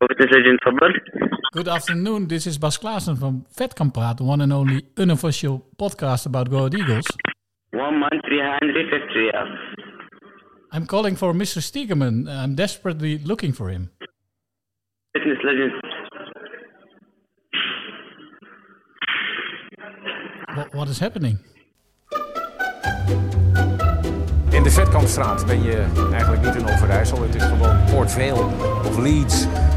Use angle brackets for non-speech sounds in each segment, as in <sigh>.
Legend Football. Good afternoon. This is Bas Klaassen from Vet Kan Praat, the one and only unofficial podcast about Go Eagles. One month, 350 yeah. I'm calling for Mr. Stiegerman. I'm desperately looking for him. Fitness Legend. What, what is happening? In de Vetkampstraat ben je eigenlijk niet in Overijssel. Het is gewoon Port Vale of Leeds.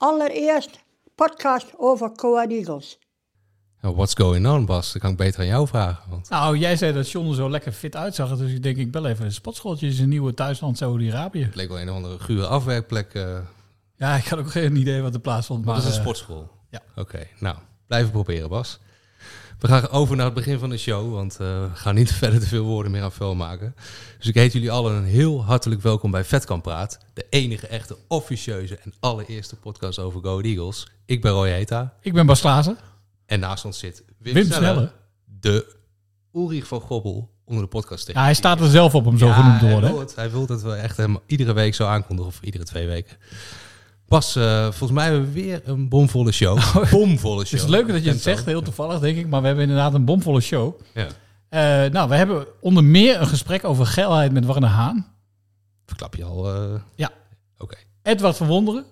allereerst podcast over Coa Eagles. Nou, what's going on, Bas? Dat kan ik beter aan jou vragen. Want Nou, jij zei dat John er zo lekker fit uitzag. Dus ik denk, ik bel even een spotschooltje in zijn nieuwe thuisland Saudi-Arabië. het leek wel een of andere gure afwerkplek. eh, Ja, ik had ook geen idee wat er plaatsvond. maar Maar dat is een eh, sportschool. ja. Oké, nou, blijven proberen, Bas. We gaan over naar het begin van de show, want eh, we gaan niet <laughs> verder te veel woorden meer aan vuil maken. Dus ik heet jullie allen een heel hartelijk welkom bij Vetkamp Praat. De enige echte, officieuze en allereerste podcast over Go Eagles. Ik ben Roy Heta Ik ben Bas Klaassen. en naast ons zit Wim, Wim Snelle, Snelle. de Ulrich van Gobbel onder de podcast. Ja, hij staat er zelf op om zo Ja, genoemd te hij worden. wil, het. hij wil dat we echt hem iedere week zo aankondigen, of iedere twee weken. Pas, eh, volgens mij hebben we weer een bomvolle show. <laughs> bomvolle show. Het is leuk dat je het zegt, heel toevallig denk ik. Maar we hebben inderdaad een bomvolle show. Ja. Eh, nou, we hebben onder meer een gesprek over geilheid met Warne Haan. Verklap je al. eh, Ja. Oké. Edward van Wonderen.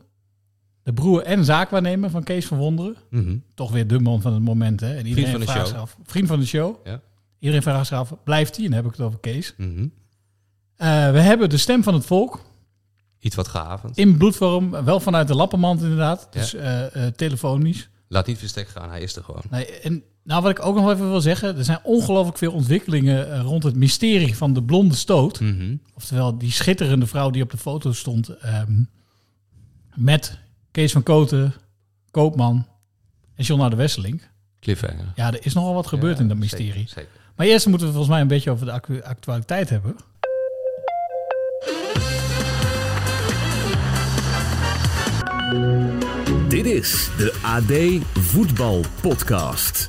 De broer en zaakwaarnemer van Kees van Wonderen. Mhm. Toch weer de man van het moment. Hè? En iedereen van de vraagt show. zich af- vriend van de show. Ja. Iedereen vraagt zich af, blijft hij? En dan heb ik het over Kees. Mhm. We hebben de stem van het volk. Iets wat gehavend. In bloedvorm. Wel vanuit de lappenmand inderdaad. Dus eh, eh, telefonisch. Laat niet verstek gaan, hij is er gewoon. Nee, en nou, wat ik ook nog even wil zeggen. Er zijn ongelooflijk veel ontwikkelingen eh, rond het mysterie van de blonde stoot. Mhm. Oftewel die schitterende vrouw die op de foto stond. ehm, met Kees van Koten, Koopman en John de Wesseling. Cliffhanger. Ja, er is nogal wat gebeurd Ja, in dat mysterie. Zeker. Maar eerst moeten we volgens mij een beetje over de actu- actualiteit hebben. Dit is de AD Voetbal Podcast.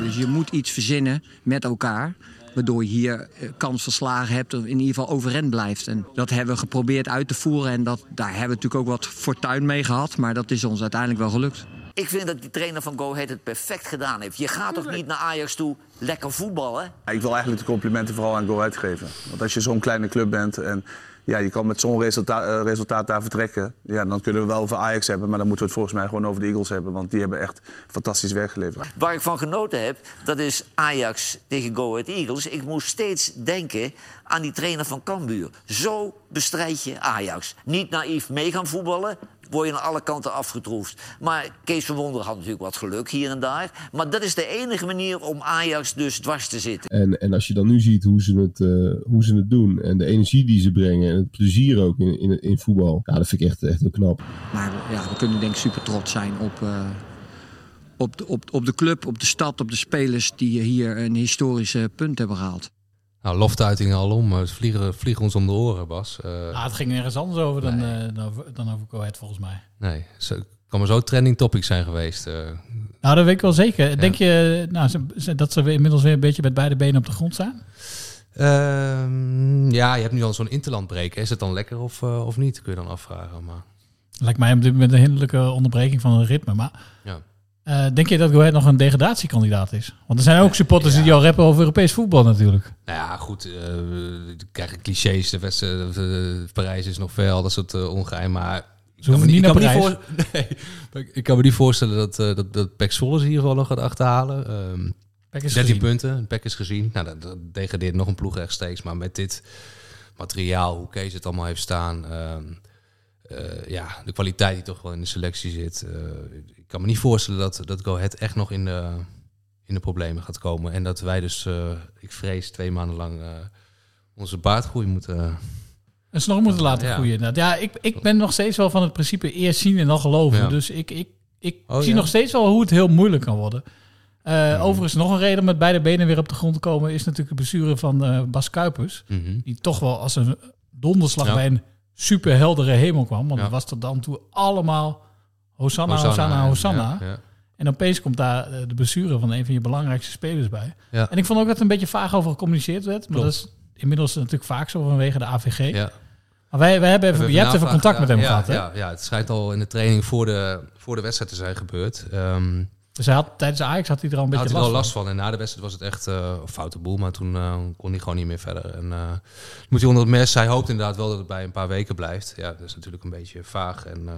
Dus je moet iets verzinnen met elkaar. Waardoor je hier eh, kans verslagen hebt of in ieder geval overeind blijft. En dat hebben we geprobeerd uit te voeren. En dat, daar hebben we natuurlijk ook wat fortuin mee gehad. Maar dat is ons uiteindelijk wel gelukt. Ik vind dat die trainer van Go Ahead het perfect gedaan heeft. Je gaat toch niet naar Ajax toe lekker voetballen? Ik wil eigenlijk de complimenten vooral aan Go Ahead geven. Want als je zo'n kleine club bent en ja, je kan met zo'n resultaat, eh, resultaat daar vertrekken... Ja, dan kunnen we wel over Ajax hebben, maar dan moeten we het volgens mij gewoon over de Eagles hebben. Want die hebben echt fantastisch werk geleverd. Waar ik van genoten heb, dat is Ajax tegen Go Ahead Eagles. Ik moest steeds denken aan die trainer van Cambuur. Zo bestrijd je Ajax. Niet naïef mee gaan voetballen, word je aan alle kanten afgetroefd. Maar Kees van Wonderen had natuurlijk wat geluk hier en daar. Maar dat is de enige manier om Ajax dus dwars te zitten. En, en als je dan nu ziet hoe ze, het, eh, hoe ze het doen en de energie die ze brengen en het plezier ook in, in, in voetbal, ja, dat vind ik echt, echt heel knap. Maar ja, we kunnen denk ik super trots zijn op, eh, op, de, op, op de club, op de stad, op de spelers... die hier een historische punt hebben gehaald. Nou, loftuitingen alom. vliegen, vliegen ons om de oren, Bas. Ah, het ging nergens anders over dan, eh, dan, over, dan over volgens mij. Nee, het kan maar zo trending topic zijn geweest. eh. Nou, dat weet ik wel zeker. Denk je nou, ze- ze- dat ze inmiddels weer een beetje met beide benen op de grond staan? Ehm, ja, je hebt nu al zo'n interlandbreek. Is het dan lekker of, of niet, kun je dan afvragen. Maar Lijkt mij op dit moment een hinderlijke onderbreking van het ritme. Maar ja. Eh, denk je dat Go Ahead nog een degradatiekandidaat is? Want er zijn ook supporters die al rappen over Europees voetbal natuurlijk. Nou ja, goed. eh, we krijgen clichés. De wedstrijd, eh, Parijs is nog ver, al dat soort uh, ongeheim. Maar Ze hoeven niet naar kan me Parijs. voor- <laughs> nee, ik- kan me niet voorstellen dat, eh dat, dat Pek Zwolle ze hier wel nog gaat achterhalen. Ehm Pek is 13 gezien. punten, Pek is gezien. Nou, dat, dat degradeert nog een ploeg rechtstreeks. Maar met dit materiaal, hoe Kees het allemaal heeft staan... ehm, eh, ja, de kwaliteit die toch wel in de selectie zit. eh, kan me niet voorstellen dat, dat Go Ahead echt nog in de, in de problemen gaat komen. En dat wij dus, eh, ik vrees, twee maanden lang eh, Onze baardgroei moeten... Een snor moeten laten Ja. groeien. inderdaad. Ja, ik, ik ben nog steeds wel van het principe eerst zien en dan geloven. Ja. Dus ik, ik, ik Oh, zie ja. nog steeds wel hoe het heel moeilijk kan worden. Eh, Overigens, nog een reden om met beide benen weer op de grond te komen... is natuurlijk de blessure van eh, Bas Kuipers. Mhm. Die toch wel als een donderslag bij een superheldere hemel kwam. Want het was tot dan toe allemaal Hosanna, Hosanna, Hosanna, Hosanna. ja. En opeens komt daar eh, de blessure van een van je belangrijkste spelers bij. En ik vond ook dat er een beetje vaag over gecommuniceerd werd. Maar Klopt. dat is inmiddels natuurlijk vaak zo vanwege de AVG. Ja. Maar wij, wij hebben even, We je hebt even contact met hem gehad, ja, hè? Ja, ja, het schijnt al in de training voor de, voor de wedstrijd te zijn gebeurd. Ehm, Dus hij had, tijdens de Ajax had hij er al een beetje had hij last, wel last van. En na de wedstrijd was het echt eh, een foute boel. Maar toen eh, kon hij gewoon niet meer verder. En eh, moet hij onder het mes. Hij hoopt inderdaad wel dat het bij een paar weken blijft. Ja, dat is natuurlijk een beetje vaag. En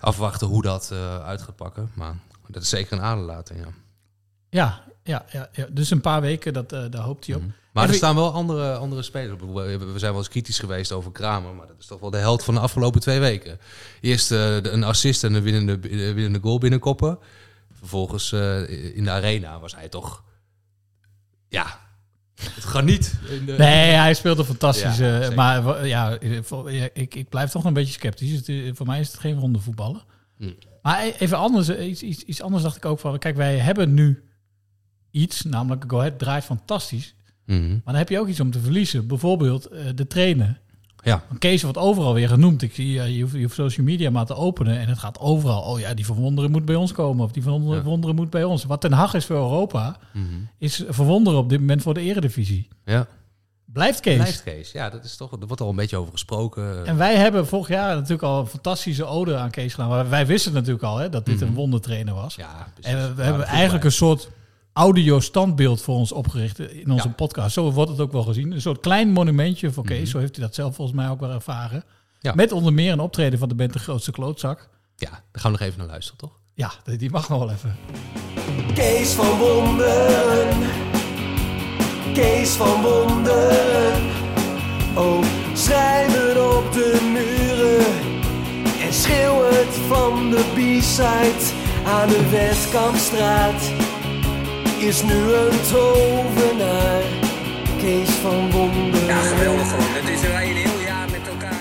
afwachten hoe dat eh, uit gaat pakken. Maar dat is zeker een aderlating, ja. Ja, ja, ja, ja. dus een paar weken, dat, eh, daar hoopt hij op. Mhm. Maar er staan wel andere, andere spelers. op. We zijn wel eens kritisch geweest over Kramer. Maar dat is toch wel de held van de afgelopen twee weken. Eerst eh, een assist en een winnende, de winnende goal binnenkoppen. Vervolgens in de arena was hij toch... Ja, het in de- Nee, hij speelde fantastisch. Ja, maar ja, ik, ik blijf toch een beetje sceptisch. Het, eh, voor mij is het geen ronde voetballen. Hm. Maar e- even anders, eh, iets, iets, iets anders dacht ik ook van... Kijk, wij hebben nu iets, namelijk Go Ahead draait fantastisch. Mhm. Maar dan heb je ook iets om te verliezen. Bijvoorbeeld eh, de trainen. Ja. Kees wordt overal weer genoemd. Ik zie, je, hoeft, je hoeft social media maar te openen en het gaat overal. Oh ja, die verwonderen moet bij ons komen. Of die verwonderen, Ja. moet bij ons. Wat Den Haag is voor Europa, Mhm. is verwonderen op dit moment voor de eredivisie. Ja. Blijft Kees. Blijft Kees. Ja, dat is toch, er wordt al een beetje over gesproken. En wij hebben vorig jaar natuurlijk al een fantastische ode aan Kees gedaan. Maar wij wisten natuurlijk al hè, dat dit een wondertrainer was. Ja, precies. en we, hebben eigenlijk een soort audio-standbeeld voor ons opgericht in onze Ja. podcast. Zo wordt het ook wel gezien. Een soort klein monumentje voor Kees. Mhm. Zo heeft hij dat zelf volgens mij ook wel ervaren. Ja. Met onder meer een optreden van de band De Grootste Klootzak. Ja, daar gaan we nog even naar luisteren, toch? Ja, die mag nog wel even. Kees van Wonderen. Kees van Wonderen. Oh, schrijven op de muren. En schreeuw het van de B-side aan de Westkampstraat. Is nu een tovenaar. Kees van Wonderen. Ja, geweldig gewoon. Dat is er een heel jaar met elkaar.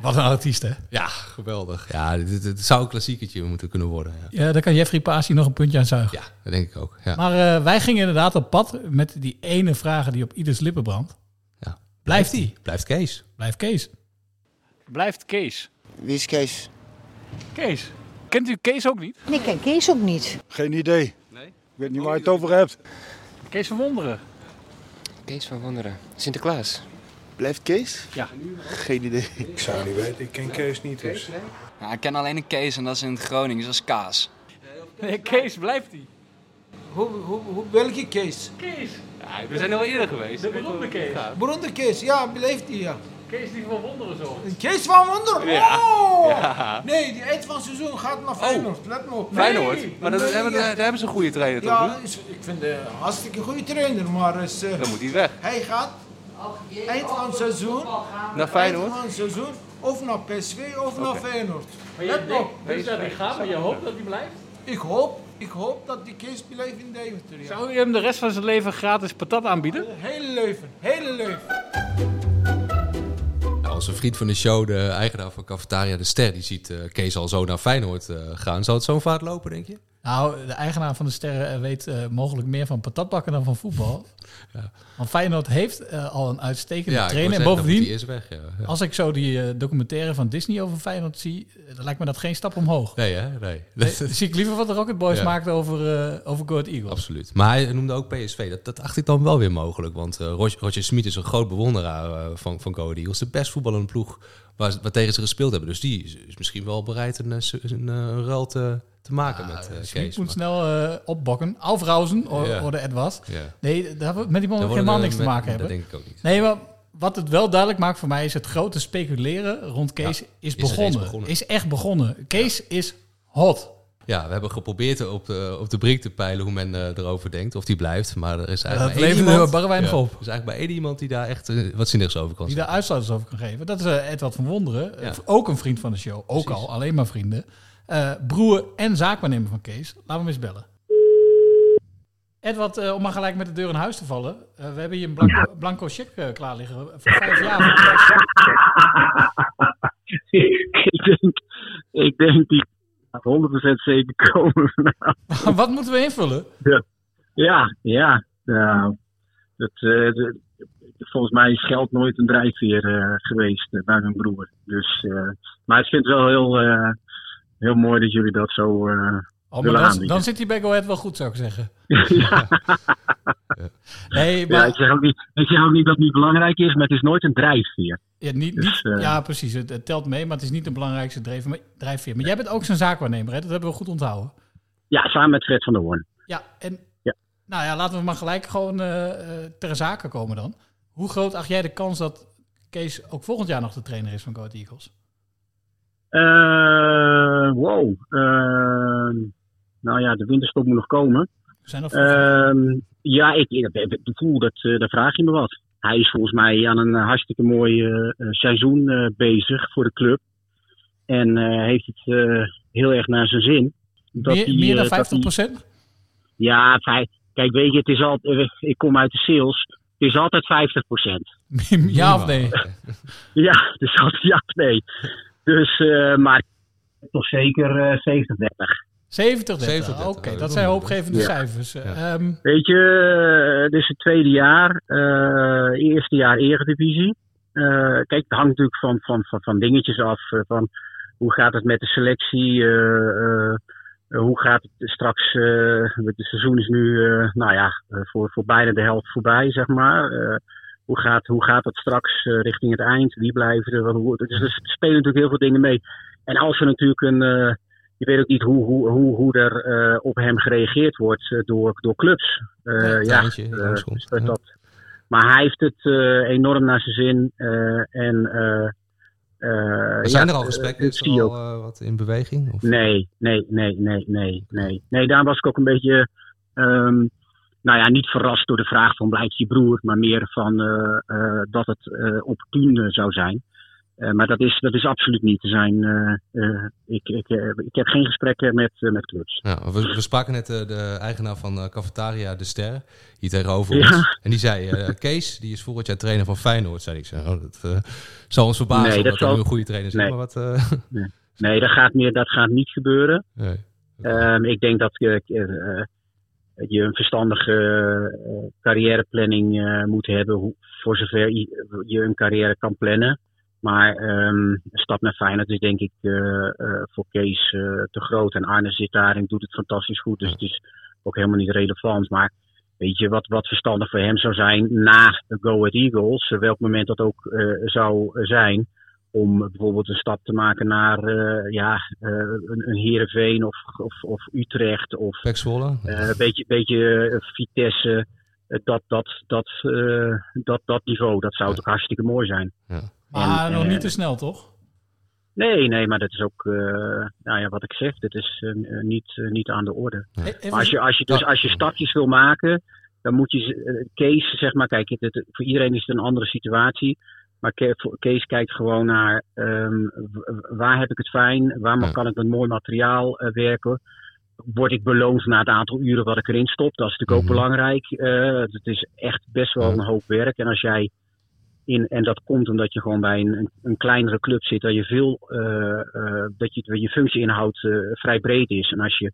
Wat een artiest, hè? Ja, geweldig. Ja, dit, dit zou een klassiekertje moeten kunnen worden. Ja, Ja, daar kan Jeffrey Pasi nog een puntje aan zuigen. ja dat denk ik ook. Ja. Maar eh, wij gingen inderdaad op pad met die ene vraag die op ieders lippen brandt. Ja. Blijft die? Blijft Kees. Blijft Kees. Blijft Kees. Wie is Kees? Kees. Kent u Kees ook niet? Ik ken Kees ook niet. Geen idee. Ik weet niet waar je het over hebt. Kees van Wonderen. Kees van Wonderen. Sinterklaas. Blijft Kees? Ja. Geen idee. Ik zou niet weten, ik ken Kees niet dus. Ja, ik ken alleen een Kees en dat is in het Gronings, dat is kaas. Nee, Kees, blijft die? Hoe, hoe, hoe, welke Kees? Kees. Ja, we zijn al eerder geweest. De beroemde Kees. Beroemde Kees, ja, blijft die, ja. Kees die van Wonderen zo. Kees van Wonder? Ja. Oh! Ja. Nee, die eind van het seizoen gaat naar Feyenoord. Let me op. Feyenoord? Maar dat, Nee, hebben, ja. daar hebben ze een goede trainer toch? Ja, is, ik vind het een hartstikke goede trainer, maar is, eh, Dan moet hij weg. hij gaat eind van het seizoen, Naar Feyenoord? eind van het seizoen, of naar PSV of naar. Feyenoord. Maar je Let me op. dus dat hij gaat, maar je hoopt dat hij blijft? Ik hoop, ik hoop dat die Kees blijft in Deventer. Ja. Zou je hem de rest van zijn leven gratis patat aanbieden? Hele leven, hele leven. Nou, onze vriend van de show, de eigenaar van Cafetaria De Ster, die ziet eh, Kees al zo naar Feyenoord eh, gaan. Zou het zo'n vaart lopen, denk je? Nou, de eigenaar van de Sterren eh, weet eh, mogelijk meer van patatbakken dan van voetbal. <laughs> Ja. Want Feyenoord heeft eh, al een uitstekende Ja, trainer. En bovendien, eerst weg, ja. Ja. als ik zo die documentaire van Disney over Feyenoord zie, dan lijkt me dat geen stap omhoog. Nee, hè? Nee. Nee, <laughs> zie ik liever wat de Rocket Boys Ja. maakten over, over Go Ahead Eagles. Absoluut. Maar hij noemde ook PSV. Dat, dat acht ik dan wel weer mogelijk. Want Roger, Roger Smit is een groot bewonderaar van, van Go Ahead Eagles. De best voetballende ploeg waar, waar tegen ze gespeeld hebben. Dus die is, is misschien wel bereid een, eh, een, eh, een ruil te, te maken met Smit Kees. moet Maar- snel eh, opbokken. Alfrauzen, o- Ja. Edwas. Ja. Nee, daar hebben we met die man helemaal niks te maken dat hebben. denk ik ook niet. Nee, maar wat het wel duidelijk maakt voor mij is het grote speculeren rond Kees is is begonnen. begonnen. Is echt begonnen. Kees is hot. Ja, we hebben geprobeerd op de, op de brink te peilen hoe men eh, erover denkt. Of die blijft. Maar er is eigenlijk maar één iemand. barre weinig op. Er is eigenlijk maar één iemand die daar echt eh, wat zinnigs over kan Die daar uitsluiters over kan geven. Dat is eh, Edward van Wonderen. Ja. Ook een vriend van de show. Ook al, alleen maar vrienden. Eh, broer en zaakwaarnemer van Kees. Laten we hem eens bellen. Edward, om maar gelijk met de deur in huis te vallen. we hebben hier een blanco, blanco cheque klaar liggen voor vijf jaar. <laughs> ik, denk, ik denk die 100% zeker <laughs> komen. <laughs> Wat moeten we invullen? ja, ja. ja. Nou, dat, eh, de- volgens mij is geld nooit een drijfveer eh, geweest eh, bij mijn broer. Dus, maar ik vind het wel heel, heel mooi dat jullie dat zo Oh, maar dan, zit die Go Ahead wel goed, zou ik zeggen. <laughs> <laughs> ja. Nee, Ja, maar ik, zeg ook niet, ik zeg ook niet dat het niet belangrijk is, maar het is nooit een drijfveer. ja, niet, Dus, eh, ja, precies. Het, het telt mee, maar het is niet de belangrijkste drijfveer. Maar jij bent ook zijn zaakwaarnemer, hè? Dat hebben we goed onthouden. Ja, samen met Fred van der Hoorn. Ja, en Ja. nou ja, laten we maar gelijk gewoon eh, eh, ter zake komen dan. Hoe groot acht jij de kans dat Kees ook volgend jaar nog de trainer is van Go Ahead Eagles? Eh, wow. Ehm, nou ja, de winterstop moet nog komen. Zijn nog Ehm, ja, ik, ik, ik, voel dat, eh, daar vraag je me wat. Hij is volgens mij aan een eh, hartstikke mooi seizoen bezig voor de club. En heeft het heel erg naar zijn zin. Dat meer, dan eh, dat 50 hij- Ja, feit. Kijk, weet je, het is altijd, ik kom uit de sales. Het is altijd 50% <laughs> ja of nee? <laughs> Ja, het is altijd ja of nee. Dus, eh, maar toch zeker eh 70, 30. 70 30. 70, Oké, oh, dat zijn hoopgevende Ja. cijfers. Ehm, Weet je, eh, dit is het tweede jaar, eh, eerste jaar Eredivisie. Eh, kijk, het hangt natuurlijk van, van, van, van dingetjes af. van hoe gaat het met de selectie? eh, eh, eh, hoe gaat het straks? eh, het seizoen is nu, eh, nou ja, voor, voor bijna de helft voorbij, zeg maar. Hoe, gaat, hoe gaat het straks eh, richting het eind? Wie blijven er? Hoe, dus er spelen natuurlijk heel veel dingen mee. En als er natuurlijk een. eh, je weet ook niet hoe, hoe, hoe, hoe er eh, op hem gereageerd wordt door, door clubs. Ja, ja, dus dat, dat- maar hij heeft het enorm naar zijn zin. en, Zijn ja, er al gesprekken? dat Is er al ook. eh, wat in beweging? Of? Nee, nee, nee, nee, nee, nee. Nee, daar was ik ook een beetje, ehm, nou ja, niet verrast door de vraag van blijft je broer, maar meer van eh, eh, dat het eh opportun eh, zou zijn. Maar dat is, dat is absoluut niet te zijn. ik, ik, ik heb geen gesprekken met, met clubs. Ja, we, we spraken net de eigenaar van Cafetaria De Ster, hier tegenover Ja. ons. En die zei, Kees, die is volgend jaar trainer van Feyenoord. Zei ik, zo, oh, dat zal ons verbazen Nee, dat zal- nu een goede trainer is. Nee. Maar wat, Nee, nee dat, gaat meer, dat gaat niet gebeuren. Nee. Ehm, ik denk dat je een verstandige eh, carrièreplanning eh, moet hebben, hoe, voor zover je een carrière kan plannen. Maar ehm, een stap naar Feyenoord is denk ik eh, voor Kees te groot. En Arne zit daar en doet het fantastisch goed. Dus het is ook helemaal niet relevant. Maar weet je, wat, wat verstandig voor hem zou zijn na de Go Ahead Eagles, welk moment dat ook zou zijn, om bijvoorbeeld een stap te maken naar eh, ja, eh, een, een Heerenveen of, of, of Utrecht of Zwolle? eh, een beetje, beetje Vitesse. dat, dat, dat, eh, dat, dat niveau, dat zou toch hartstikke mooi zijn. maar En, nog niet te snel, toch? Nee, nee, maar dat is ook, eh, nou ja, wat ik zeg, dit is niet, niet aan de orde. even- Maar als je, als je, dus, als je stapjes wil maken, dan moet je, Kees, zeg maar, kijk, het, het- voor iedereen is het een andere situatie. Maar Kees kijkt gewoon naar ehm, waar heb ik het fijn, waar kan ik met mooi materiaal eh, werken. Word ik beloond na het aantal uren wat ik erin stop? Dat is natuurlijk ook belangrijk. Eh, het is echt best wel een hoop werk. En als jij in, en dat komt omdat je gewoon bij een, een, kleinere club zit, dat je veel, eh, dat je, je functieinhoud vrij breed is. En als je,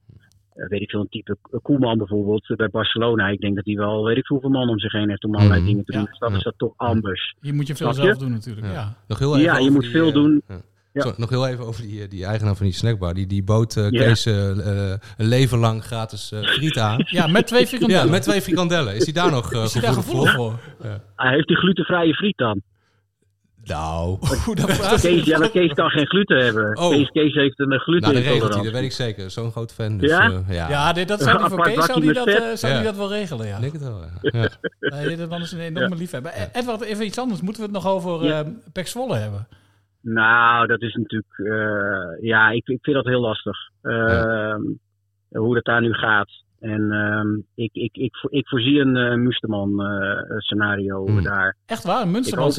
weet ik veel, een type Koeman bijvoorbeeld eh, bij Barcelona, ik denk dat hij wel, weet ik veel, hoeveel man om zich heen heeft om allerlei dingen te doen. Dus dat is dat toch anders. Je moet je veel zelf doen natuurlijk, ja. Nog heel even Ja, je over moet die, veel eh, doen. ja. Ja. Zo, nog heel even over die, eh, die eigenaar van die snackbar. Die, die bood eh, Ja. Kees eh, eh, een leven lang gratis eh, friet aan. <laughs> Ja, met twee frikandellen. Ja, met twee frikandellen. Is hij daar nog <laughs> eh, Is daar gevoelig voor? Ja. Hij heeft die glutenvrije friet dan. Nou. <laughs> Kees, ja, maar Kees kan geen gluten hebben. Oh. Kees, Kees heeft een Nou, dat regelt hij, glutenintolerantie. dat weet ik zeker. Zo'n groot fan. Dus, Ja? eh, ja? Ja, dit, dat zou die <laughs> voor Kees zou die dat, eh, die dat wel regelen, ja. Ik denk het wel, ja. <laughs> ja. Nee, man is een enorme Ja. liefhebber. Eh, Edward, even iets anders. Moeten we het nog over Ja. eh Pek Zwolle hebben? Nou, dat is natuurlijk, eh, ja, ik, ik vind dat heel lastig. Ehm, Hoe dat daar nu gaat. En ehm, ik, ik, ik, ik voorzie een eh Musterman eh, scenario Hmm. daar. Echt waar? Een Munsterman het.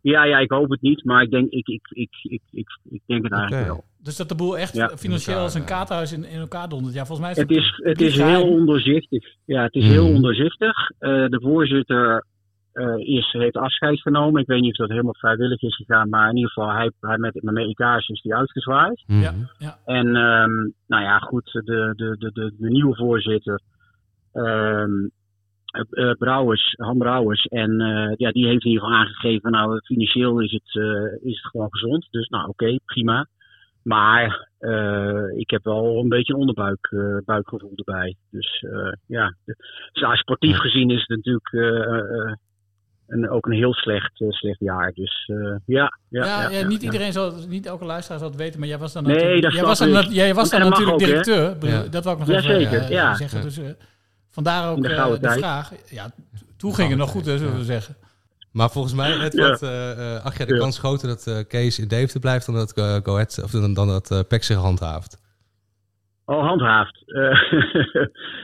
Ja, ja, ik hoop het niet, maar ik denk, ik, ik, ik, ik, ik, ik denk het eigenlijk wel. Dus dat de boel echt Ja. financieel als een kaarthuis in, in elkaar dondert. Ja, volgens mij is Het dat is, het is heel onderzichtig. Ja, het is heel onderzichtig. Eh, de voorzitter eh, is, heeft afscheid genomen. Ik weet niet of dat helemaal vrijwillig is gegaan, maar in ieder geval, hij, hij met, met etage is die uitgezwaaid. Ja, ja. En ehm, nou ja, goed, de, de, de, de, de nieuwe voorzitter, ehm, eh, eh, Brouwers, Han Brouwers, en eh, ja, die heeft in ieder geval aangegeven, nou, financieel is het, is het gewoon gezond. Dus nou, oké, prima. Maar ik heb wel een beetje een onderbuik eh, buikgevoel erbij. Dus ja, dus sportief gezien is het natuurlijk een, ook een heel slecht, slecht jaar. Dus ja, ja, Ja, ja, niet iedereen zal, niet elke luisteraar zal het weten, maar jij was dan Nee, natuurlijk, dat jij was dan, jij was dan natuurlijk ook, directeur. Dat wou ik nog Ja, even zeker, zeggen. Dus, vandaar ook de eh, de tijd. vraag. Ja, toen ging het nog goed, hè, zullen we zeggen. Maar volgens mij, het Ja. wordt, eh, eh, acht de kans groter dat eh, Kees in Deventer blijft dan dat uh, Go Ahead, of dan, dan dat uh, PEC zich handhaaft. Oh, handhaaft. Eh,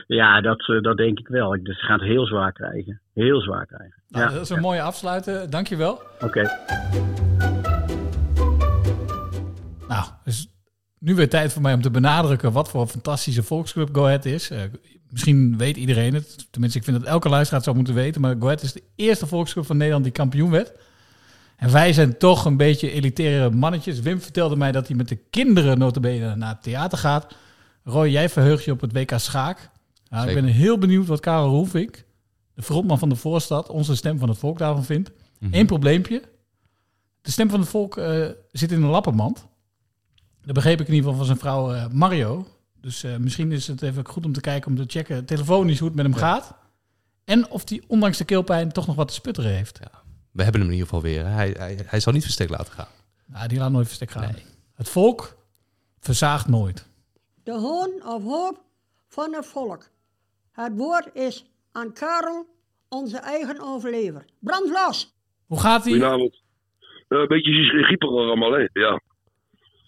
<laughs> ja, dat, dat denk ik wel. Dus ze gaan het heel zwaar krijgen. Heel zwaar krijgen. Nou, ja. dat is een mooie afsluiten. Dankjewel. Oké. Nou, dus nu weer tijd voor mij om te benadrukken wat voor een fantastische volksclub Go Ahead is. Misschien weet iedereen het. Tenminste, ik vind dat elke luisteraar het zou moeten weten. Maar Go Ahead is de eerste volksclub van Nederland die kampioen werd. En wij zijn toch een beetje elitaire mannetjes. Wim vertelde mij dat hij met de kinderen notabene naar het theater gaat. Roy, jij verheugt je op het WK Schaak. Nou, ik ben heel benieuwd wat Karel Roelvink, de frontman van de voorstad, onze stem van het volk daarvan vindt. Mhm. Eén probleempje. De stem van het volk uh, zit in een lappenmand. Dat begreep ik in ieder geval van zijn vrouw uh, Mario. Dus uh, misschien is het even goed om te kijken, om te checken telefonisch hoe het met hem ja. gaat. En of hij ondanks de keelpijn toch nog wat te sputteren heeft. Ja. We hebben hem in ieder geval weer. Hij, hij, hij zal niet verstek laten gaan. Nou, die laat nooit verstek gaan. Nee. Het volk verzaagt nooit. De hoon of hoop van het volk. Het woord is aan Karel, onze eigen overlever. Brand los! Hoe gaat hij? Goedenavond. Uh, een beetje griepiger allemaal, hè? Ja.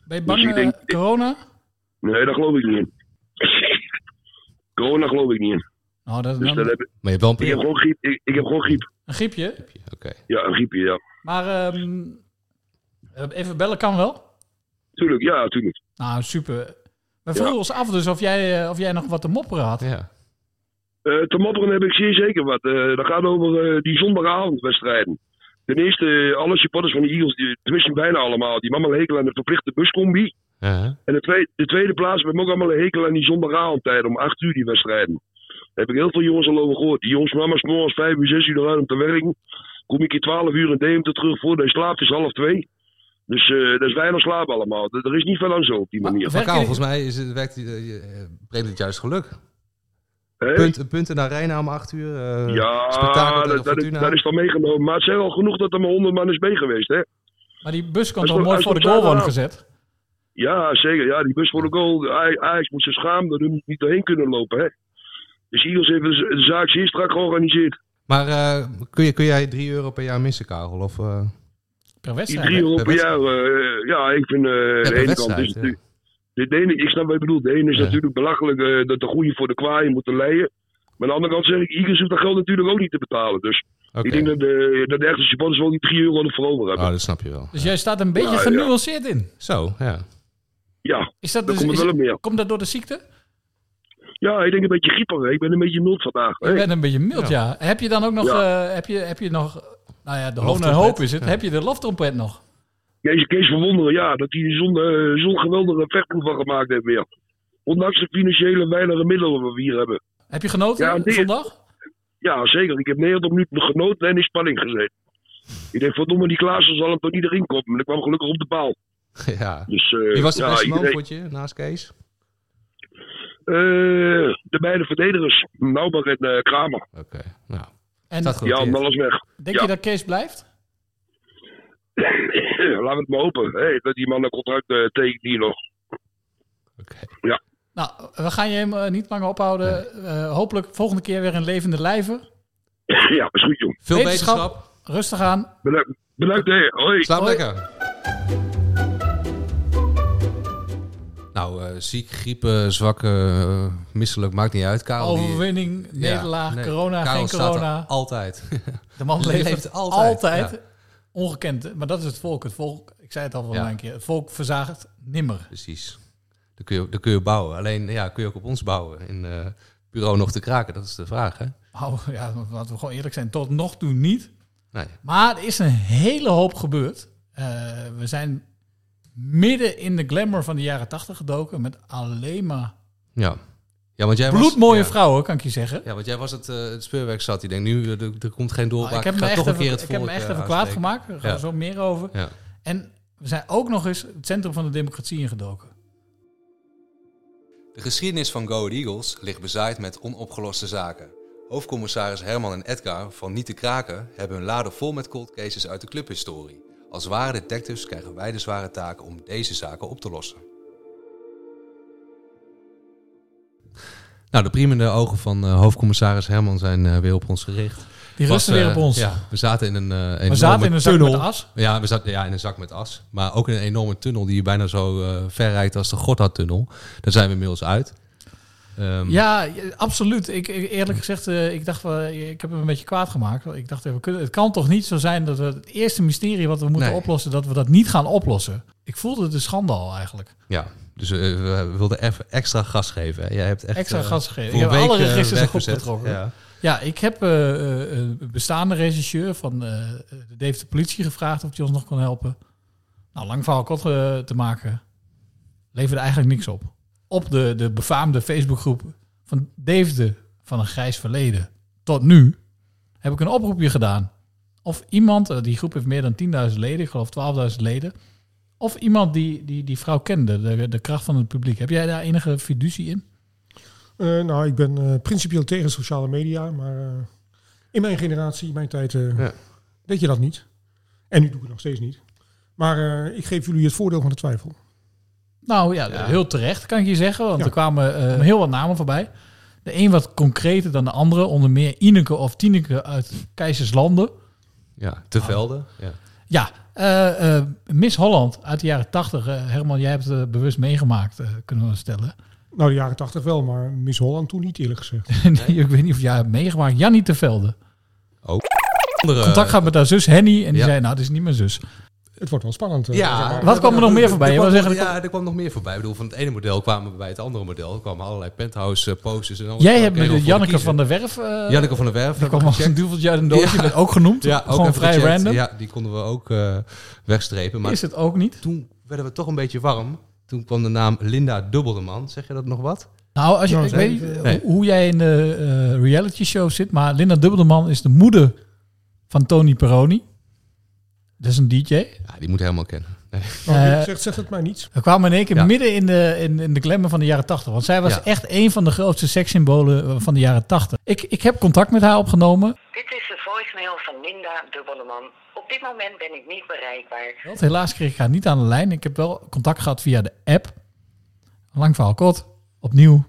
Ben je bang dus denk, uh, corona? Nee, daar geloof ik niet in. corona geloof ik niet in. Oh, dat, dus dan... heb, maar je hebt wel een ik heb gewoon griep. Ik, ik heb gewoon griep. Een griepje? Okay. Ja, een griepje, ja. Maar um, even bellen kan wel? Tuurlijk, ja, tuurlijk. Nou, super. We vroegen ja. ons af dus of jij, of jij nog wat te mopperen had. Ja. Uh, te mopperen heb ik zeer zeker wat. Uh, dat gaat over uh, die zondagavondwedstrijden. Ten eerste, alle supporters van de Eagles, die, tenminste bijna allemaal, die een hekel aan de verplichte buscombi. -huh. En de tweede, de tweede plaats, we hebben ook allemaal een hekel aan die zondagavondtijd om 8 uur die wedstrijden. Daar heb ik heel veel jongens al over gehoord. Die jongens, mama's morgens 5 uur, 6 uur eruit om te werken. Kom ik hier 12 uur in Deventer terug voordat je slaapt, is half 2. Dus uh, dat is weinig slaap allemaal. Er is niet veel aan zo op die manier. Maar, volgens mij is het, werkt, uh, brengt het juist geluk. Hey. Punt, punten naar Rijna om 8 uur. Uh, ja, dat, dat, is, dat is dan meegenomen. Maar het zijn al genoeg dat er maar 100 man is mee geweest. Hè? Maar die bus kan toch mooi voor de goal worden gezet? Ja, zeker. Ja, die bus voor de goal. Ajax moet zich schamen dat we niet doorheen kunnen lopen. Hè? Dus Eagles heeft de zaak zeer strak georganiseerd. Maar uh, kun, je, kun jij 3 euro per jaar missen, Karel? Of, uh... Per wedstrijd? 3 euro per, per jaar, uh, ja, ik vind uh, ja, de ene kant... Is ja. de, de ene, ik snap wat je bedoelt. De ene is ja. natuurlijk belachelijk uh, dat de goede voor de kwaaien moeten leiden. Maar aan de andere kant zeg ik, Eagles hoeft dat geld natuurlijk ook niet te betalen. Dus okay. ik denk dat de, dat de echte supporters wel die 3 euro ervoor over hebben. Oh, dat snap je wel. Dus jij staat een beetje ja, genuanceerd in? Zo, ja. Ja, is dat dus, komt is, wel op meer. Komt dat door de ziekte? Ja, ik denk een beetje grieperig. Ik ben een beetje mild vandaag. Je bent een beetje mild, ja. ja. Heb je dan ook nog, ja. uh, heb, je, heb je nog, nou ja, de hoon en hoop is het. Ja. Heb je de loftrompet nog? Kees, Kees verwonderen, ja, dat hij zo'n uh, zo geweldige vechtproef van gemaakt heeft weer. Ondanks de financiële weinige middelen die we hier hebben. Heb je genoten ja, zondag? Ja, zeker. Ik heb 90 minuten genoten en in spanning gezeten. Ik denk, verdomme, die Klaassen zal hem toch niet erin komen. Maar ik kwam gelukkig op de paal. <laughs> Ja. Dus, uh, Wie was de ja, beste man, vond je, naast Kees? Uh, de beide verdedigers, Naubach en uh, Kramer. Oké, okay. nou. En, ja, alles weg. Denk ja. je dat Kees blijft? <laughs> Laten we het maar hopen. Hey, dat die man een contract uh, tekent hier nog. Oké. Okay. Ja. Nou, we gaan je hem uh, niet langer ophouden. Uh, hopelijk volgende keer weer een levende lijven. <laughs> ja, is goed, jong. Veel wetenschap. Rustig aan. Bedankt, bedankt hè. Hoi. Slaap Hoi. lekker. Nou, uh, ziek, griepen, zwakke, uh, misselijk, maakt niet uit. Karel, Overwinning, die... nederlaag, ja, nee. corona, Karel geen corona. altijd. De man <laughs> leeft, leeft altijd. altijd. Ja. Ongekend, maar dat is het volk. Het volk Ik zei het al van Ja. een keer. Het volk verzaagt nimmer. Precies. Dan kun je, dan kun je bouwen. Alleen ja, kun je ook op ons bouwen. In eh, bureau nog te kraken, dat is de vraag. Hè? Oh, ja, laten we gewoon eerlijk zijn. Tot nog toe niet. Nee. Maar er is een hele hoop gebeurd. Eh, we zijn midden in de glamour van de jaren tachtig gedoken. Met alleen maar Ja. Ja, want jij was- bloedmooie ja. vrouwen, kan ik je zeggen. Ja, want jij was het, eh, het speurwerk zat. Die denkt nu, eh, er, er komt geen doorbraak. Ah, ik heb ga een keer het ik heb me echt eh, even kwaad gemaakt. Daar gaan we Ja. zo meer over. Ja. En we zijn ook nog eens het centrum van de democratie ingedoken. De geschiedenis van Go Eagles ligt bezaaid met onopgeloste zaken. Hoofdcommissaris Herman en Edgar van Niet te Kraken hebben hun laden vol met cold cases uit de clubhistorie. Als ware detectives krijgen wij de zware taak om deze zaken op te lossen. Nou, de priemende ogen van eh, hoofdcommissaris Herman zijn eh, weer op ons gericht. Die Was, rusten weer eh, op ons. Ja, we zaten in een eh enorme We zaten in een zak tunnel. met as. Ja, we zaten ja, in een zak met as. Maar ook in een enorme tunnel die bijna zo eh, ver rijdt als de Gotthardtunnel. Daar zijn we inmiddels uit. Ehm, Ja, absoluut. Ik, eerlijk gezegd, eh, ik dacht, wel, ik heb hem een beetje kwaad gemaakt. Ik dacht, we kunnen, het kan toch niet zo zijn dat we het eerste mysterie wat we moeten Nee. oplossen, dat we dat niet gaan oplossen. Ik voelde de schandaal eigenlijk. Ja, dus eh, we wilden even extra gas geven. Hè. Jij hebt echt Extra eh, gas gegeven. voor Ik heb week, alle eh, registers weggezet. getrokken. Ja. Ja, ik heb eh, eh, een bestaande regisseur van eh, de Deventer politie gevraagd of hij ons nog kon helpen. Nou, lang verhaal kort eh, te maken, leverde eigenlijk niks op. Op de, de befaamde Facebookgroep van Deventer van een grijs verleden tot nu heb ik een oproepje gedaan. Of iemand, eh, die groep heeft meer dan 10.000 leden, ik geloof 12.000 leden. Of iemand die die, die vrouw kende, de, de kracht van het publiek. Heb jij daar enige fiducie in? Eh, nou, ik ben eh, principieel tegen sociale media, maar eh, in mijn generatie, in mijn tijd, eh, Ja. deed je dat niet. En nu doe ik het nog steeds niet. Maar eh, ik geef jullie het voordeel van de twijfel. Nou ja, heel terecht kan ik je zeggen. Want Ja. er kwamen eh, heel wat namen voorbij. De een wat concreter dan de andere. Onder meer Ineke of Tineke uit Keizerslanden. Ja, te velden. Ja. Ja, eh, eh, Miss Holland uit de jaren tachtig. eh, Herman, jij hebt het bewust meegemaakt, eh, kunnen we stellen. Nou, de jaren tachtig wel, maar Miss Holland toen niet, eerlijk gezegd. <laughs> nee, ik weet niet of jij hebt meegemaakt. Jannie te Velde. Ook. Andere- Contact gehad met haar zus Henny. En die zei, nou, dit is niet mijn zus. Het wordt wel spannend. eh, Ja, zeg maar. Wat kwam er nog meer voorbij? Er kwam ja, er kwam nog meer voorbij. Ik bedoel, van het ene model kwamen we bij het andere model. Er kwamen allerlei penthouse eh, posters. En alles. Jij hebt met de Janneke van der Werf... eh, Janneke van der Werf. Die heb kwam als een duveltje uit een doosje. werd ook genoemd. Ja, ook Gewoon vrij gecheckt. random. Ja, die konden we ook eh, wegstrepen. Maar Is het ook niet? Toen werden we toch een beetje warm. Toen kwam de naam Linda Dubbeldeman. Zeg je dat nog wat? Nou, als je, ik weet niet hoe- nee. hoe jij in de eh, reality show zit, maar Linda Dubbeldeman is de moeder van Tony Peroni. Dat is een DJ. Ja, die moet helemaal kennen. Nee. Nou, Eh, zegt, zegt het mij niet. We kwamen in één keer Ja. midden in de, in, in de glamour van de jaren 80. Want zij was Ja. echt een van de grootste sekssymbolen eh, van de jaren 80. Ik, ik heb contact met haar opgenomen. Dit is de voicemail van Linda Dubbeleman. Op dit moment ben ik niet bereikbaar. Want Helaas kreeg ik haar niet aan de lijn. Ik heb wel contact gehad via de app. Lang verhaal kort. Opnieuw.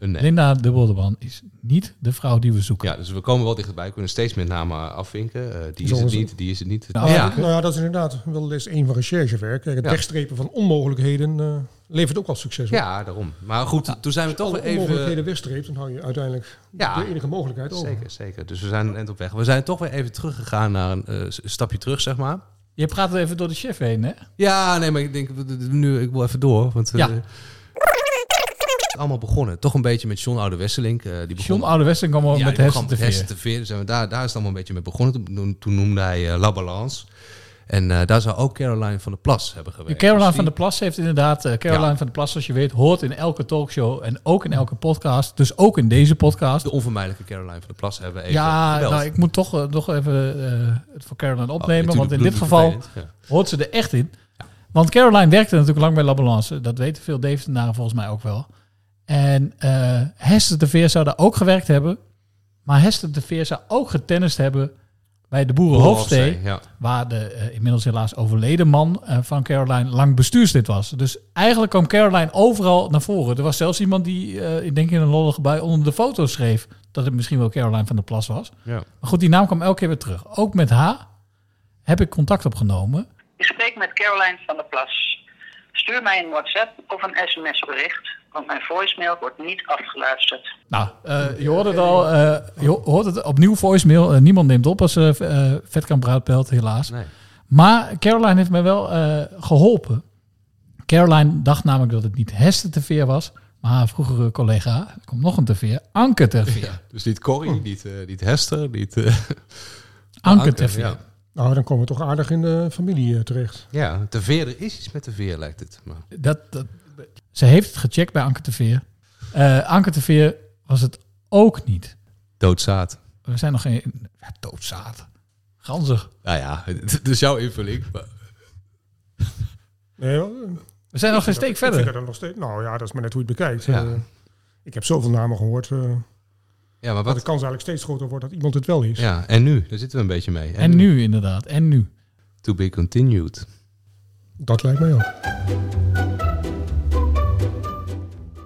Een nee. Linda Dubbeldeman is niet de vrouw die we zoeken. Ja, dus we komen wel dichterbij. We kunnen steeds meer namen afvinken. Eh, die is Zo het is het. niet, die is het niet. Nou, ja. nou ja, dat is inderdaad wel eens een van recherchewerk. Kijk, het Ja. wegstrepen van onmogelijkheden eh, levert ook al succes op. ja, daarom. Maar goed, toen zijn we toch je alle onmogelijkheden even... wegstreept, dan hou je uiteindelijk Ja. de enige mogelijkheid over. Zeker, zeker. Dus we zijn een eind op weg. We zijn toch weer even teruggegaan naar een eh, stapje terug, zeg maar. Je praat even door de chef heen, hè? Ja, nee, maar ik denk nu, ik wil even door. Want, eh, Ja. Het is allemaal begonnen. Toch een beetje met John Oude Wesseling. eh, die begon, John Oude Wesseling kwam al ja, met Hessen TV. Dus zijn we daar, daar is het allemaal een beetje mee begonnen. Toen, toen noemde hij eh, La Balance. En eh, daar zou ook Caroline van der Plas hebben gewerkt. Caroline Dus van der Plas heeft inderdaad... Caroline Ja. van der Plas, zoals je weet, hoort in elke talkshow... en ook in elke podcast. Dus ook in deze podcast. De onvermijdelijke Caroline van der Plas hebben we even Ja, nou, ik moet toch, nog even het voor Caroline opnemen. natuurlijk want in dit geval hoort ze er echt in. Want Caroline werkte natuurlijk lang bij La Balance. Dat weten veel Deventenaren volgens mij ook wel. En eh Hester de Veer zou daar ook gewerkt hebben. Maar Hester de Veer zou ook getennist hebben bij de ja. Waar de eh, inmiddels helaas overleden man eh, van Caroline lang bestuurslid was. Dus eigenlijk kwam Caroline overal naar voren. Er was zelfs iemand die, eh, ik denk in een lollige bui, onder de foto schreef... dat het misschien wel Caroline van der Plas was. Ja. Maar goed, die naam kwam elke keer weer terug. Ook met haar heb ik contact opgenomen. Ik spreek met Caroline van der Plas. Stuur mij een WhatsApp of een sms-bericht, want mijn voicemail wordt niet afgeluisterd. Nou, eh, je hoort het al. eh, je ho- hoort het opnieuw voicemail. Eh, niemand neemt op als uh, Vetkamp helaas. Nee. Maar Caroline heeft mij wel eh, geholpen. Caroline dacht namelijk dat het niet Heste te veer was, maar haar vroegere collega, er komt nog een te veer, Anke te veer. Dus niet Corrie, niet, eh, niet Hester, niet... eh, Anke te veer. Ja. Nou, dan komen we toch aardig in de familie eh, terecht. ja, te veer, er is iets met de veer lijkt het. Maar. Dat, dat, ze heeft het gecheckt bij Anke de Veer. Eh, Anke de Veer was het ook niet. Doodzaad. We zijn nog geen... Ja, doodzaad. Ganzig. Nou ja, <laughs> het is jouw invulling. maar- Nee, We zijn nog geen steek dat- verder. Ik vind dat nog steeds, nou ja, dat is maar net hoe je het bekijkt. Ja. Eh, ik heb zoveel namen gehoord. eh, Ja, maar dat wat... de kans eigenlijk steeds groter wordt dat iemand het wel is. Ja, en nu? Daar zitten we een beetje mee. En nu inderdaad. En nu. To be continued. Dat lijkt mij ook.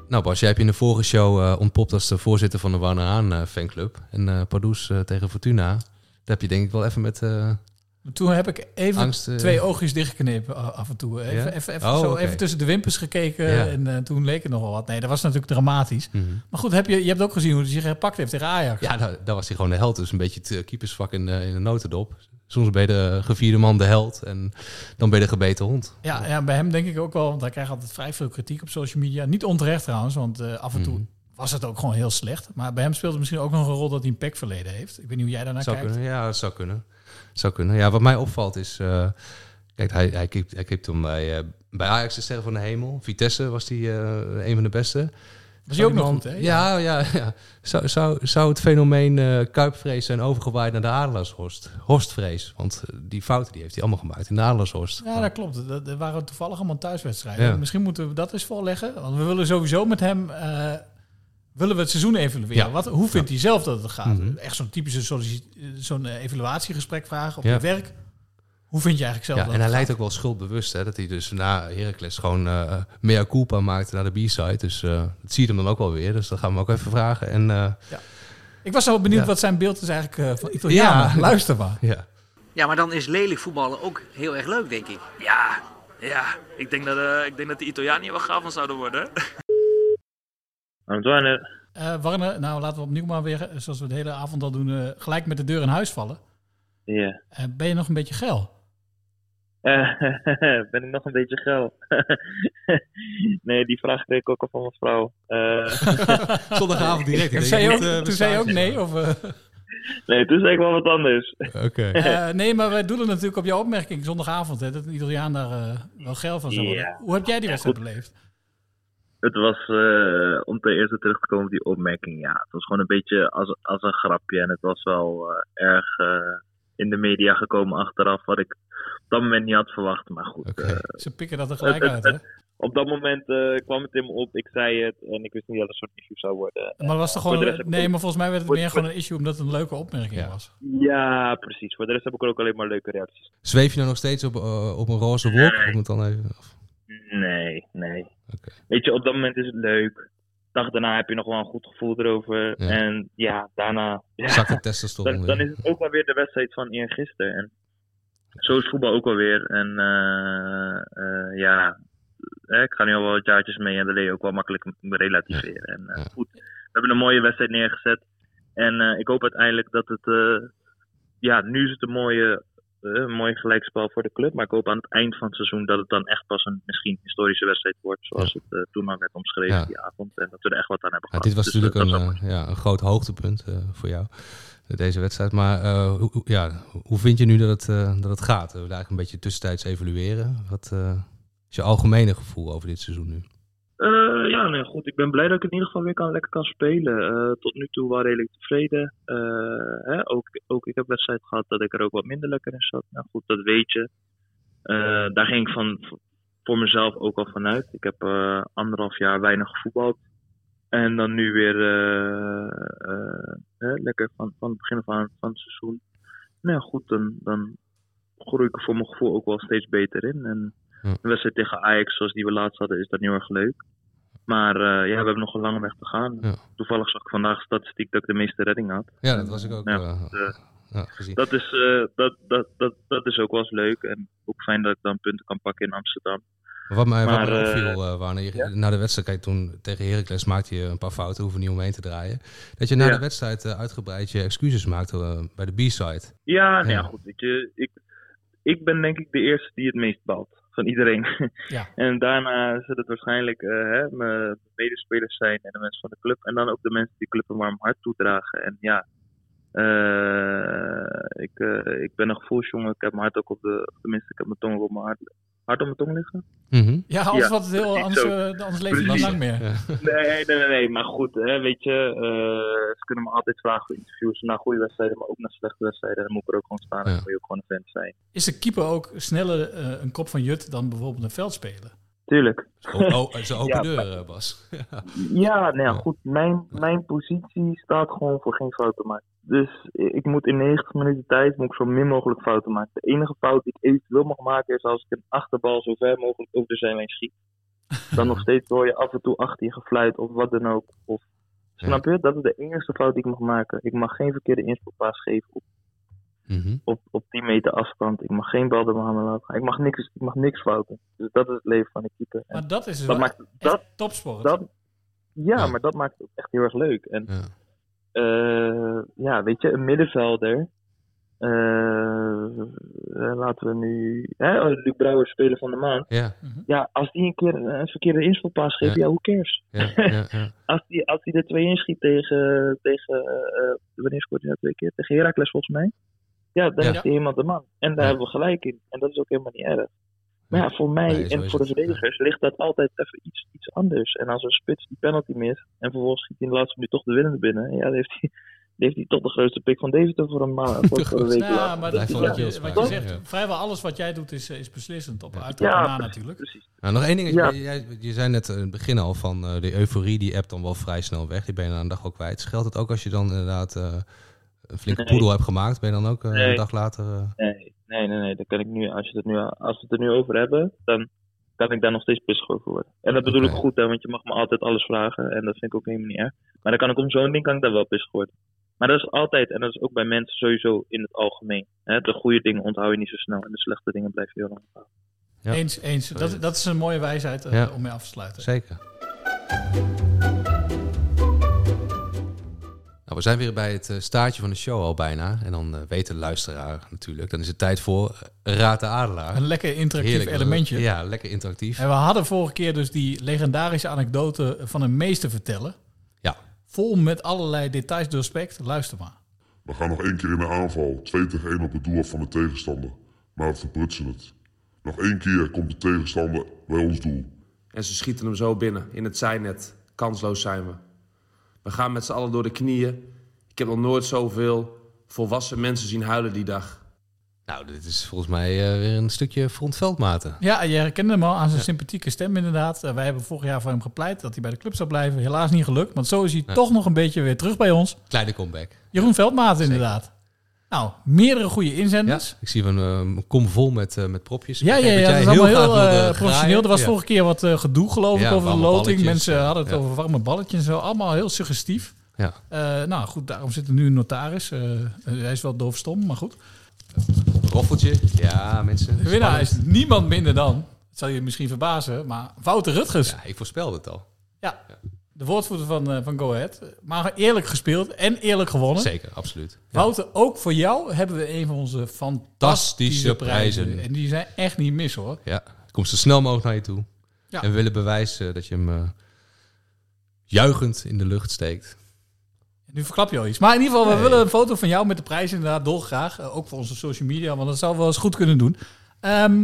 Nou Bas, jij hebt je in de vorige show eh, ontpopt als de voorzitter van de Warner Haan eh, fanclub. En eh Pardoes tegen Fortuna. Daar heb je denk ik wel even met... eh, Toen heb ik even Angst, eh, twee oogjes dichtgeknepen a- af en toe. Even, even, even, Oh, zo even tussen de wimpers gekeken en eh, toen leek het nog wel wat. Nee, dat was natuurlijk dramatisch. Mhm. Maar goed, heb je, je hebt ook gezien hoe hij zich gepakt heeft tegen Ajax. Ja, daar, daar was hij gewoon de held. Dus een beetje het eh, keepersvak in, de- in de notendop. Soms ben je de gevierde man de held en dan ben je de gebeten hond. Ja, ja, bij hem denk ik ook wel, want hij krijgt altijd vrij veel kritiek op social media. Niet onterecht trouwens, want eh, af en toe Mhm. was het ook gewoon heel slecht. Maar bij hem speelt het misschien ook nog een rol dat hij een pek verleden heeft. Ik weet niet hoe jij daarnaar zou kijkt. kunnen, ja, dat zou kunnen. Zou kunnen. Ja, wat mij opvalt is... eh, kijk, hij, hij, keep, hij keep toen bij, eh, bij Ajax de Sterren van de Hemel. Vitesse was hij eh, een van de beste. Was hij ook nog die goed, hè? Ja, ja, ja. Zou, zou, zou het fenomeen Kuipvrees zijn overgewaaid naar de Adelaarshorst? Horstvrees. Want die fouten die heeft hij allemaal gemaakt in de Adelaarshorst. Ja, dat klopt. Dat, dat waren toevallig allemaal thuiswedstrijden. Ja. Misschien moeten we dat eens voorleggen. Want we willen sowieso met hem... willen we het seizoen evalueren. Ja. Wat, hoe vindt hij zelf dat het gaat? Mhm. Echt zo'n typische zo'n eh, evaluatiegesprek vragen op Ja. je werk. Hoe vind je eigenlijk zelf Ja, dat en hij lijkt ook wel schuldbewust. Hè, dat hij dus na Heracles gewoon eh mea culpa maakte naar de B-side. Dus eh, dat zie je hem dan ook wel weer. Dus dat gaan we hem ook even vragen. En, eh, Ik was zo benieuwd Ja. wat zijn beeld is eigenlijk eh, van Italianen. Ja. Luister maar. ja. Ja, maar dan is lelijk voetballen ook heel erg leuk, denk ik. Ja, ja. Ik denk dat, eh, ik denk dat de Italianen hier wel gaaf van zouden worden. Antoine, Eh Warne, nou laten we opnieuw maar weer, eh, zoals we de hele avond al doen, eh, gelijk met de deur in huis vallen. ja. Eh, ben je nog een beetje geil? Eh, <laughs> ben ik nog een beetje geil? <laughs> nee, die vraag kreeg ik ook al van mijn vrouw. Eh, <laughs> Zondagavond direct. Denk, zei je moet, ook, toen zei je ook nee? Of, eh? nee, toen zei ik wel wat anders. Oké. Eh, nee, maar wij doelen natuurlijk op jouw opmerking zondagavond. Hè, dat een Italiaan daar wel geil van zou worden. Ja. Hoe heb jij die wedstrijd beleefd? Het was, eh, om ten eerste terug te komen op die opmerking, ja. Het was gewoon een beetje als, als een grapje. En het was wel eh, erg eh, in de media gekomen achteraf, wat ik op dat moment niet had verwacht. Maar goed. Ze pikken dat er gelijk het- uit, het- hè? op dat moment eh, kwam het in me op, ik zei het en ik wist niet dat het een soort issue zou worden. Maar was de gewoon, ik nee, maar volgens mij werd het voor- meer voor- gewoon een issue omdat het een leuke opmerking was. Ja, precies. Voor de rest heb ik ook alleen maar leuke reacties. Zweef je nou nog steeds op, op een roze wolk? Om het dan even, of- Nee, Weet je, op dat moment is het leuk. Dag daarna heb je nog wel een goed gevoel erover. Ja. En ja, daarna... Ja, testosteron dan, dan is het ook wel weer de wedstrijd van eergisteren. En zo is voetbal ook wel weer. En eh, eh, ja, ik ga nu al wel wat jaartjes mee en dat leer je ook wel makkelijk relativeren. En eh, goed, we hebben een mooie wedstrijd neergezet. En ik hoop uiteindelijk dat het... ja, nu is het een mooie, een mooi gelijkspel voor de club. Maar ik hoop aan het eind van het seizoen dat het dan echt pas een misschien historische wedstrijd wordt. Zoals het eh, toen al werd omschreven Ja. die avond. En dat we er echt wat aan hebben Ja, gehad. dit was Dus, natuurlijk eh, een, dat wel eh, ja, een groot hoogtepunt eh, voor jou, eh, deze wedstrijd. Maar eh, hoe, ja, hoe vind je nu dat het, eh, dat het gaat? We willen eigenlijk een beetje tussentijds evalueren. Wat eh, is je algemene gevoel over dit seizoen nu? Eh, ja, nee, goed. Ik ben blij dat ik in ieder geval weer kan, lekker kan spelen. Eh, tot nu toe wel redelijk tevreden. Eh, hè, ook, ook ik heb wedstrijd gehad dat ik er ook wat minder lekker in zat. Nou goed, dat weet je. Daar ging ik van, voor mezelf ook al vanuit. Ik heb anderhalf jaar weinig gevoetbald. En dan nu weer hè, lekker van, van het begin aan van het seizoen. Nou ja, goed, dan, dan groei ik er voor mijn gevoel ook wel steeds beter in. En een wedstrijd tegen Ajax, zoals die we laatst hadden, is dat niet heel erg leuk. Maar eh, ja, we hebben nog een lange weg te gaan. Toevallig zag ik vandaag statistiek dat ik de meeste redding had. Ja, dat was ik ook, Ja, eh, goed, eh, ja, gezien. dat, is, eh, dat, dat, dat, dat is ook wel eens leuk. En ook fijn dat ik dan punten kan pakken in Amsterdam. Maar Wat mij, wat Maar, mij eh, opviel, eh Warner, je- na de wedstrijd, kijk, toen tegen Heracles maakte je een paar fouten, hoeven niet omheen te draaien. Dat je na Ja. de wedstrijd eh, uitgebreid je excuses maakte bij de B-side. Ja, nou ja, Ja. goed. Weet je, ik, ik ben denk ik de eerste die het meest balt van iedereen. Ja. <laughs> en daarna zullen het waarschijnlijk eh, hè, mijn medespelers zijn en de mensen van de club. En dan ook de mensen die de club een warm hart toedragen. En ja, eh, ik, eh, ik ben een gevoelsjongen. Ik heb mijn hart ook op de, tenminste, ik heb mijn tong op mijn hart, hart op mijn tong liggen. Mhm. Ja, anders, wat heel, anders, eh, anders leef je dan lang meer. Nee, nee, nee, nee, maar goed, hè, weet je, eh, ze kunnen me altijd vragen voor interviews na goede wedstrijden, maar ook na slechte wedstrijden. Dan moet ik er ook gewoon staan en dan moet je ook gewoon een fan zijn. Is de keeper ook sneller eh, een kop van Jut dan bijvoorbeeld een veldspeler? Tuurlijk. Oh, oh, zo <laughs> open Ja, deur, maar- eh, Bas. <laughs> Ja. Ja, nou ja, goed. Mijn, mijn positie staat gewoon voor geen fouten maken. Dus ik moet in 90 minuten tijd moet ik zo min mogelijk fouten maken. De enige fout die ik eventueel mag maken is als ik een achterbal zo ver mogelijk over de zijlijn schiet. <laughs> Dan nog steeds hoor je af en toe achter je gefluit of wat dan ook. Of, snap je? Dat is de enige fout die ik mag maken. Ik mag geen verkeerde inspelpaas geven op, Mhm. op, op 10 meter afstand. Ik mag geen bal door mijn handen laten gaan. Ik mag niks, ik mag niks fouten. Dus dat is het leven van een keeper. Maar dat is dus dat wel maakt, dat, topsport. dat, ja, maar dat maakt het ook echt heel erg leuk. En eh, ja, weet je, een middenvelder. eh, eh, laten we nu. Hè, oh, Luc Brouwer spelen van de maand. Ja. Ja, als die een keer een verkeerde inspelpaas geeft, Ja. ja, hoe cares? Ja, ja, ja. <laughs> als die, als die er twee inschiet tegen. tegen eh, wanneer scoort hij nou twee keer? Tegen Heracles volgens mij. Ja, dan Ja. is hij helemaal de man. En daar hebben we gelijk in. En dat is ook helemaal niet erg. Maar ja, voor mij Nee, en voor de het. verdedigers ligt dat altijd even iets, iets anders. En als een spits die penalty mist en vervolgens schiet hij in de laatste minuut toch de winnende binnen. Ja, dan heeft hij, heeft hij toch de grootste pik van Deventer voor een, maand, een <laughs> week Ja, maar dat, Ja, wat, je, wat je dat- zegt, vrijwel alles wat jij doet is, eh, is beslissend. Op uiteraard Ja, na precies, natuurlijk. Nou, nog één ding. Ja. Jij, je zei net in het begin al van eh, de euforie, die appt dan wel vrij snel weg. Die ben je na een dag ook kwijt. Geldt het ook als je dan inderdaad eh, een flinke Nee. poedel hebt gemaakt? Ben je dan ook eh, Nee. een dag later... eh, Nee, nee, nee, nee. Dan kan ik nu, als, je het nu, als we het er nu over hebben, dan kan ik daar nog steeds pissig over worden. En dat bedoel ik goed, hè, want je mag me altijd alles vragen. En dat vind ik ook helemaal niet erg. Maar dan kan ik om zo'n ding kan ik daar wel pissig worden. Maar dat is altijd, en dat is ook bij mensen sowieso in het algemeen. Hè? De goede dingen onthoud je niet zo snel en de slechte dingen blijf je heel lang onthouden. Ja. Eens, eens. Dat, dat is een mooie wijsheid eh, Ja. om mee af te sluiten. Zeker. Nou, we zijn weer bij het eh, staartje van de show al bijna. En dan eh, weet de luisteraar natuurlijk. Dan is het tijd voor eh, Raad de Adelaar. Een lekker interactief Heerlijk, elementje. Ja, lekker interactief. En we hadden vorige keer dus die legendarische anekdote van een meester vertellen. Ja. Vol met allerlei details doorspekt. Luister maar. We gaan nog één keer in de aanval. 2 tegen 1 op het doel af van de tegenstander. Maar we verprutsen het. Nog één keer komt de tegenstander bij ons doel. En ze schieten hem zo binnen, in het zijnet. Kansloos zijn we. We gaan met z'n allen door de knieën. Ik heb nog nooit zoveel volwassen mensen zien huilen die dag. Nou, dit is volgens mij eh, weer een stukje frontveldmaten. Ja, je herkende hem al aan zijn sympathieke stem inderdaad. Eh, wij hebben vorig jaar voor hem gepleit dat hij bij de club zou blijven. Helaas niet gelukt, want zo is hij Ja. toch nog een beetje weer terug bij ons. Kleine comeback. Jeroen Veldmaat inderdaad. Nou, meerdere goede inzenders. Ik zie een, eh, een kom vol met, eh, met propjes. Ja, ja, ja, dat is allemaal heel wilde eh, professioneel. Er was Ja. vorige keer wat gedoe, geloof ik, Ja, over de loting. Mensen ja. hadden het Ja. over warme balletjes en zo. Allemaal heel suggestief. Ja. Nou goed, daarom zit er nu een notaris. Hij is wel doofstom, maar goed. Roffeltje. Ja, mensen. De winnaar is niemand minder dan, zal je misschien verbazen, maar Wouter Rutgers. Ja, ik voorspelde het al. Ja, de woordvoerder van, eh, van Go Ahead. Maar eerlijk gespeeld en eerlijk gewonnen. Zeker, absoluut. Ja. Wouter, ook voor jou hebben we een van onze fantastische Fantastische prijzen. prijzen. En die zijn echt niet mis hoor. Ja, het komt zo snel mogelijk naar je toe. Ja. En we willen bewijzen dat je hem eh, juichend in de lucht steekt. Nu verklap je al iets. Maar in ieder geval, we willen een foto van jou met de prijs inderdaad dolgraag. Eh, ook voor onze social media, want dat zou wel eens goed kunnen doen. Ehm,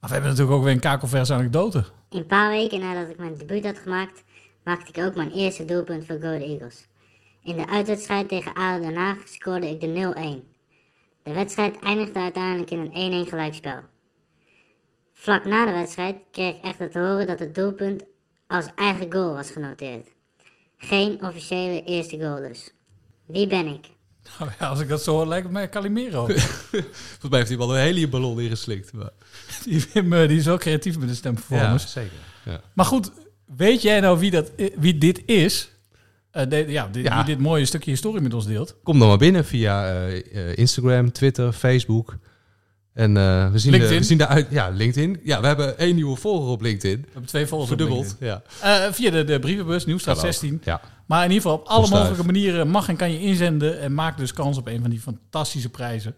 maar we hebben natuurlijk ook weer een kakelverse anekdote. Een paar weken nadat ik mijn debuut had gemaakt, maakte ik ook mijn eerste doelpunt voor Go Eagles. In de uitwedstrijd tegen ADO Den Haag scoorde ik de 0-1. De wedstrijd eindigde uiteindelijk in een 1-1 gelijkspel. Vlak na de wedstrijd kreeg ik echter te horen dat het doelpunt als eigen goal was genoteerd. Geen officiële eerste goal dus. Wie ben ik? Nou ja, als ik dat zo hoor, lijkt het mij Calimero. <laughs> Volgens mij heeft hij wel een heliumballon ingeslikt. Maar... <laughs> die, Wim, eh, die is wel creatief met de stemperformance. Ja, zeker. Ja. Maar goed, weet jij nou wie, dat, wie dit is? De- ja, dit, Ja. Wie dit mooie stukje historie met ons deelt. Kom dan maar binnen via eh, eh, Instagram, Twitter, Facebook. En we zien de, we zien de uit, ja, LinkedIn. Ja, we hebben één nieuwe volger op LinkedIn. We hebben twee volgers Verdubbeld. Ja. Via de, de brievenbus, Nieuwstraat Kan ook, 16. ja. Maar in ieder geval op alle mogelijke manieren mag en kan je inzenden. En maak dus kans op een van die fantastische prijzen.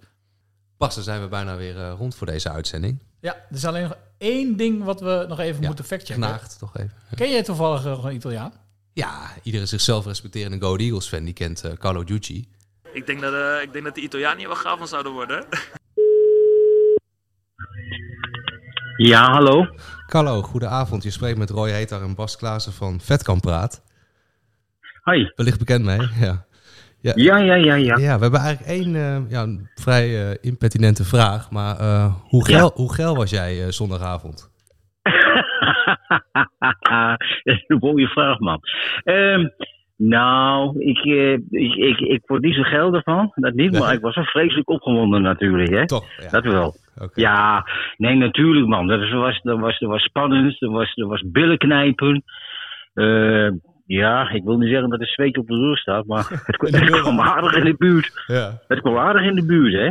Bas, dan zijn we bijna weer rond voor deze uitzending. Ja, er is alleen nog één ding wat we nog even Ja, moeten factchecken. knaagt toch even. Ken jij toevallig nog een Italiaan? Ja, iedere zichzelf respecterende Go Eagles fan die kent eh, Carlo Giucci. Ik denk dat, eh, ik denk dat de Italianen hier wel gaaf van zouden worden. <laughs> Ja, hallo. Carlo, goedenavond. Je spreekt met Roy Hetar en Bas Klaassen van Vetkamp Praat. Hoi. Wellicht bekend mee, <laughs> ja. Ja, ja, ja, ja. Ja, we hebben eigenlijk één eh, ja, een vrij eh, impertinente vraag. Maar eh, hoe, geil, hoe geil was jij zondagavond? <laughs> dat is een mooie vraag, man. Ehm, nou, ik, ik, ik, ik word niet zo geil ervan. Dat niet, maar ik was wel vreselijk opgewonden natuurlijk, hè. Toch, Dat wel. Ja, nee, natuurlijk, man. Dat was, dat was, dat was spannend. Er was, er was billen knijpen. Ja, ik wil niet zeggen dat er zweet op de rug staat, maar <laughs> het, kwam- het kwam aardig in de buurt. Ja. Het kwam aardig in de buurt, hè.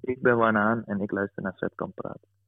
Ik ben Wanaan en ik luister naar Vetkamp Praat.